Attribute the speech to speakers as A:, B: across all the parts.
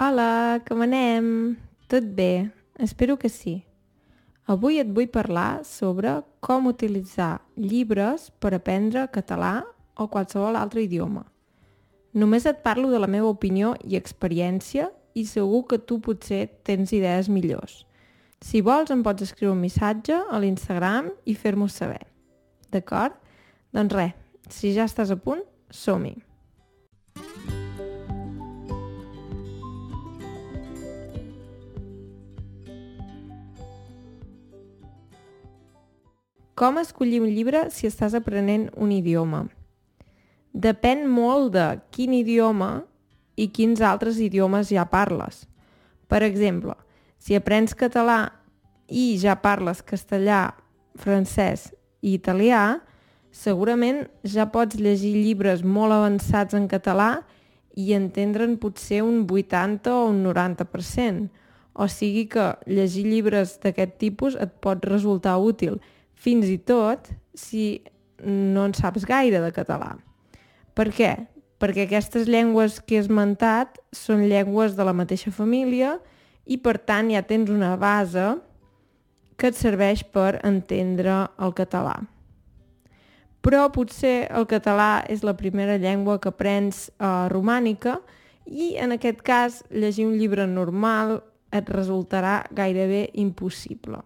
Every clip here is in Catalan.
A: Hola, com anem? Tot bé? Espero que sí. Avui et vull parlar sobre com utilitzar llibres per aprendre català o qualsevol altre idioma. Només et parlo de la meva opinió i experiència i segur que tu potser tens idees millors. Si vols em pots escriure un missatge a l'Instagram i fer-m'ho saber. D'acord? Doncs res, si ja estàs a punt, som-hi! Com escollir un llibre si estàs aprenent un idioma? Depèn molt de quin idioma i quins altres idiomes ja parles. Per exemple, si aprens català i ja parles castellà, francès i italià, segurament ja pots llegir llibres molt avançats en català i entendre'n potser un 80 o un 90%. O sigui que llegir llibres d'aquest tipus et pot resultar útil, fins i tot si no en saps gaire de català. Per què? Perquè aquestes llengües que he esmentat són llengües de la mateixa família i per tant ja tens una base que et serveix per entendre el català. Però potser el català és la primera llengua que aprens eh, romànica i en aquest cas llegir un llibre normal et resultarà gairebé impossible.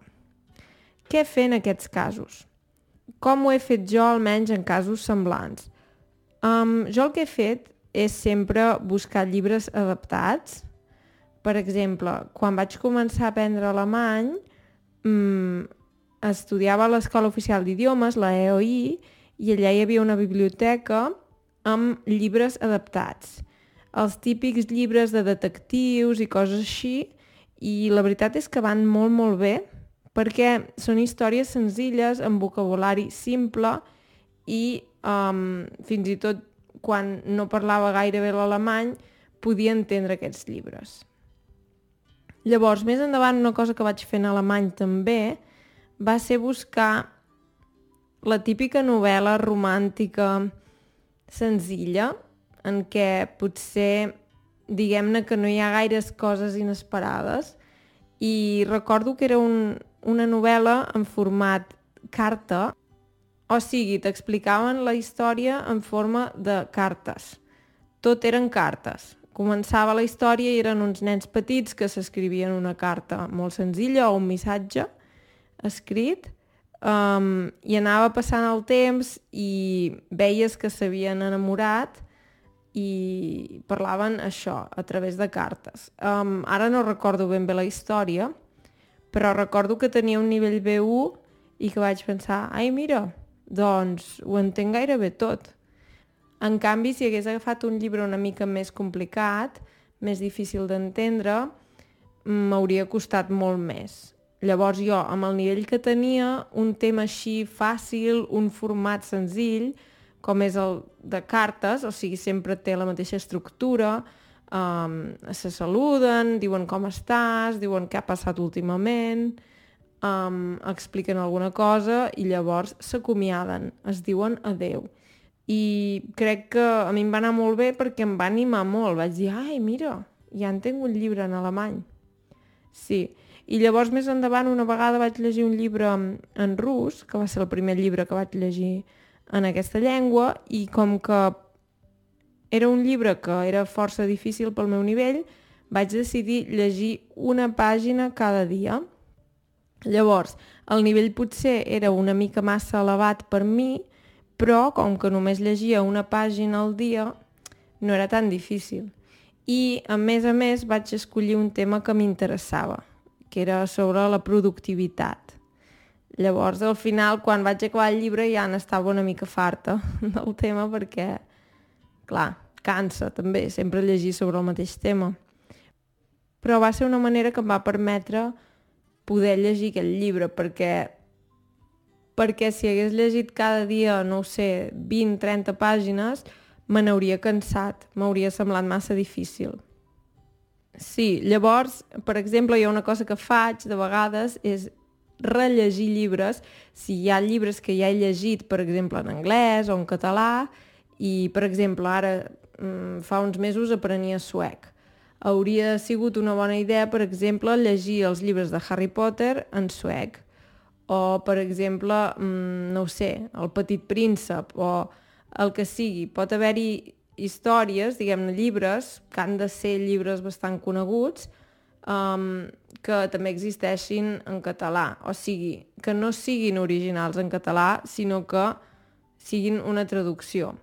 A: Què fer en aquests casos? Com ho he fet jo, almenys en casos semblants? Um, jo el que he fet és sempre buscar llibres adaptats. Per exemple, quan vaig començar a aprendre alemany, um, estudiava a l'Escola Oficial d'Idiomes, la EOI, i allà hi havia una biblioteca amb llibres adaptats. Els típics llibres de detectius i coses així, i la veritat és que van molt, molt bé, perquè són històries senzilles, amb vocabulari simple i um, fins i tot quan no parlava gaire bé l'alemany podia entendre aquests llibres. Llavors, més endavant, una cosa que vaig fer en alemany també va ser buscar la típica novel·la romàntica senzilla en què potser diguem-ne que no hi ha gaires coses inesperades i recordo que era un, una novel·la en format carta, o sigui, t'explicaven la història en forma de cartes. Tot eren cartes. Començava la història i eren uns nens petits que s'escrivien una carta molt senzilla o un missatge escrit um, i anava passant el temps i veies que s'havien enamorat i parlaven això a través de cartes. Um, ara no recordo ben bé la història, però recordo que tenia un nivell B1 i que vaig pensar, ai mira, doncs ho entenc gairebé tot. En canvi, si hagués agafat un llibre una mica més complicat, més difícil d'entendre, m'hauria costat molt més. Llavors jo, amb el nivell que tenia, un tema així fàcil, un format senzill, com és el de cartes, o sigui, sempre té la mateixa estructura, um, se saluden, diuen com estàs, diuen què ha passat últimament, um, expliquen alguna cosa i llavors s'acomiaden, es diuen adeu. I crec que a mi em va anar molt bé perquè em va animar molt. Vaig dir, ai, mira, ja en tinc un llibre en alemany. Sí, i llavors més endavant una vegada vaig llegir un llibre en rus, que va ser el primer llibre que vaig llegir en aquesta llengua, i com que era un llibre que era força difícil pel meu nivell, vaig decidir llegir una pàgina cada dia. Llavors, el nivell potser era una mica massa elevat per mi, però com que només llegia una pàgina al dia, no era tan difícil. I, a més a més, vaig escollir un tema que m'interessava, que era sobre la productivitat. Llavors, al final, quan vaig acabar el llibre, ja n'estava una mica farta del tema perquè clar, cansa també sempre llegir sobre el mateix tema. Però va ser una manera que em va permetre poder llegir aquell llibre, perquè perquè si hagués llegit cada dia, no sé, 20-30 pàgines, me n'hauria cansat, m'hauria semblat massa difícil. Sí, llavors, per exemple, hi ha una cosa que faig de vegades és rellegir llibres, si hi ha llibres que ja he llegit, per exemple, en anglès o en català, i, per exemple, ara mm, fa uns mesos aprenia suec. hauria sigut una bona idea, per exemple, llegir els llibres de Harry Potter en suec. O, per exemple, mm, no ho sé, El petit príncep, o el que sigui. Pot haver-hi històries, diguem-ne, llibres, que han de ser llibres bastant coneguts, um, que també existeixin en català. O sigui, que no siguin originals en català, sinó que siguin una traducció.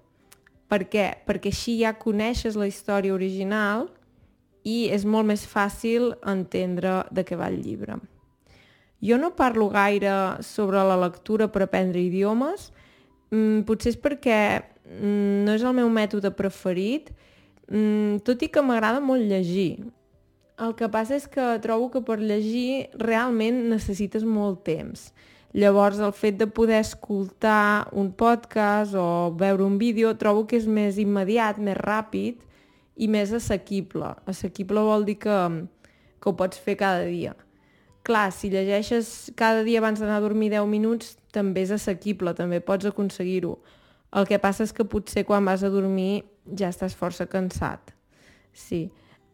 A: Per què? Perquè així ja coneixes la història original i és molt més fàcil entendre de què va el llibre. Jo no parlo gaire sobre la lectura per aprendre idiomes, mm, potser és perquè mm, no és el meu mètode preferit, mm, tot i que m'agrada molt llegir. El que passa és que trobo que per llegir realment necessites molt temps. Llavors, el fet de poder escoltar un podcast o veure un vídeo trobo que és més immediat, més ràpid i més assequible. Assequible vol dir que, que ho pots fer cada dia. Clar, si llegeixes cada dia abans d'anar a dormir 10 minuts, també és assequible, també pots aconseguir-ho. El que passa és que potser quan vas a dormir ja estàs força cansat. Sí.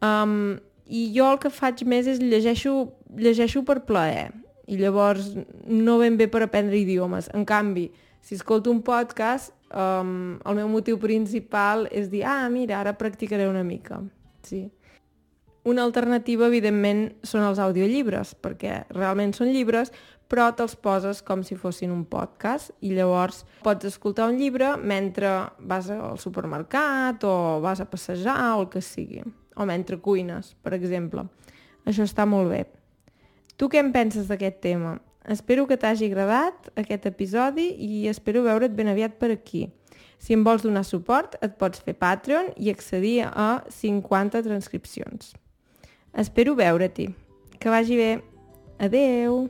A: Um, I jo el que faig més és llegeixo, llegeixo per plaer i llavors no ben bé per aprendre idiomes. En canvi, si escolto un podcast, um, el meu motiu principal és dir, ah, mira, ara practicaré una mica. Sí. Una alternativa, evidentment, són els audiollibres, perquè realment són llibres, però te'ls poses com si fossin un podcast i llavors pots escoltar un llibre mentre vas al supermercat o vas a passejar o el que sigui, o mentre cuines, per exemple. Això està molt bé. Tu què en penses d'aquest tema? Espero que t'hagi agradat aquest episodi i espero veure't ben aviat per aquí. Si em vols donar suport, et pots fer Patreon i accedir a 50 transcripcions. Espero veure-t'hi. Que vagi bé. Adeu!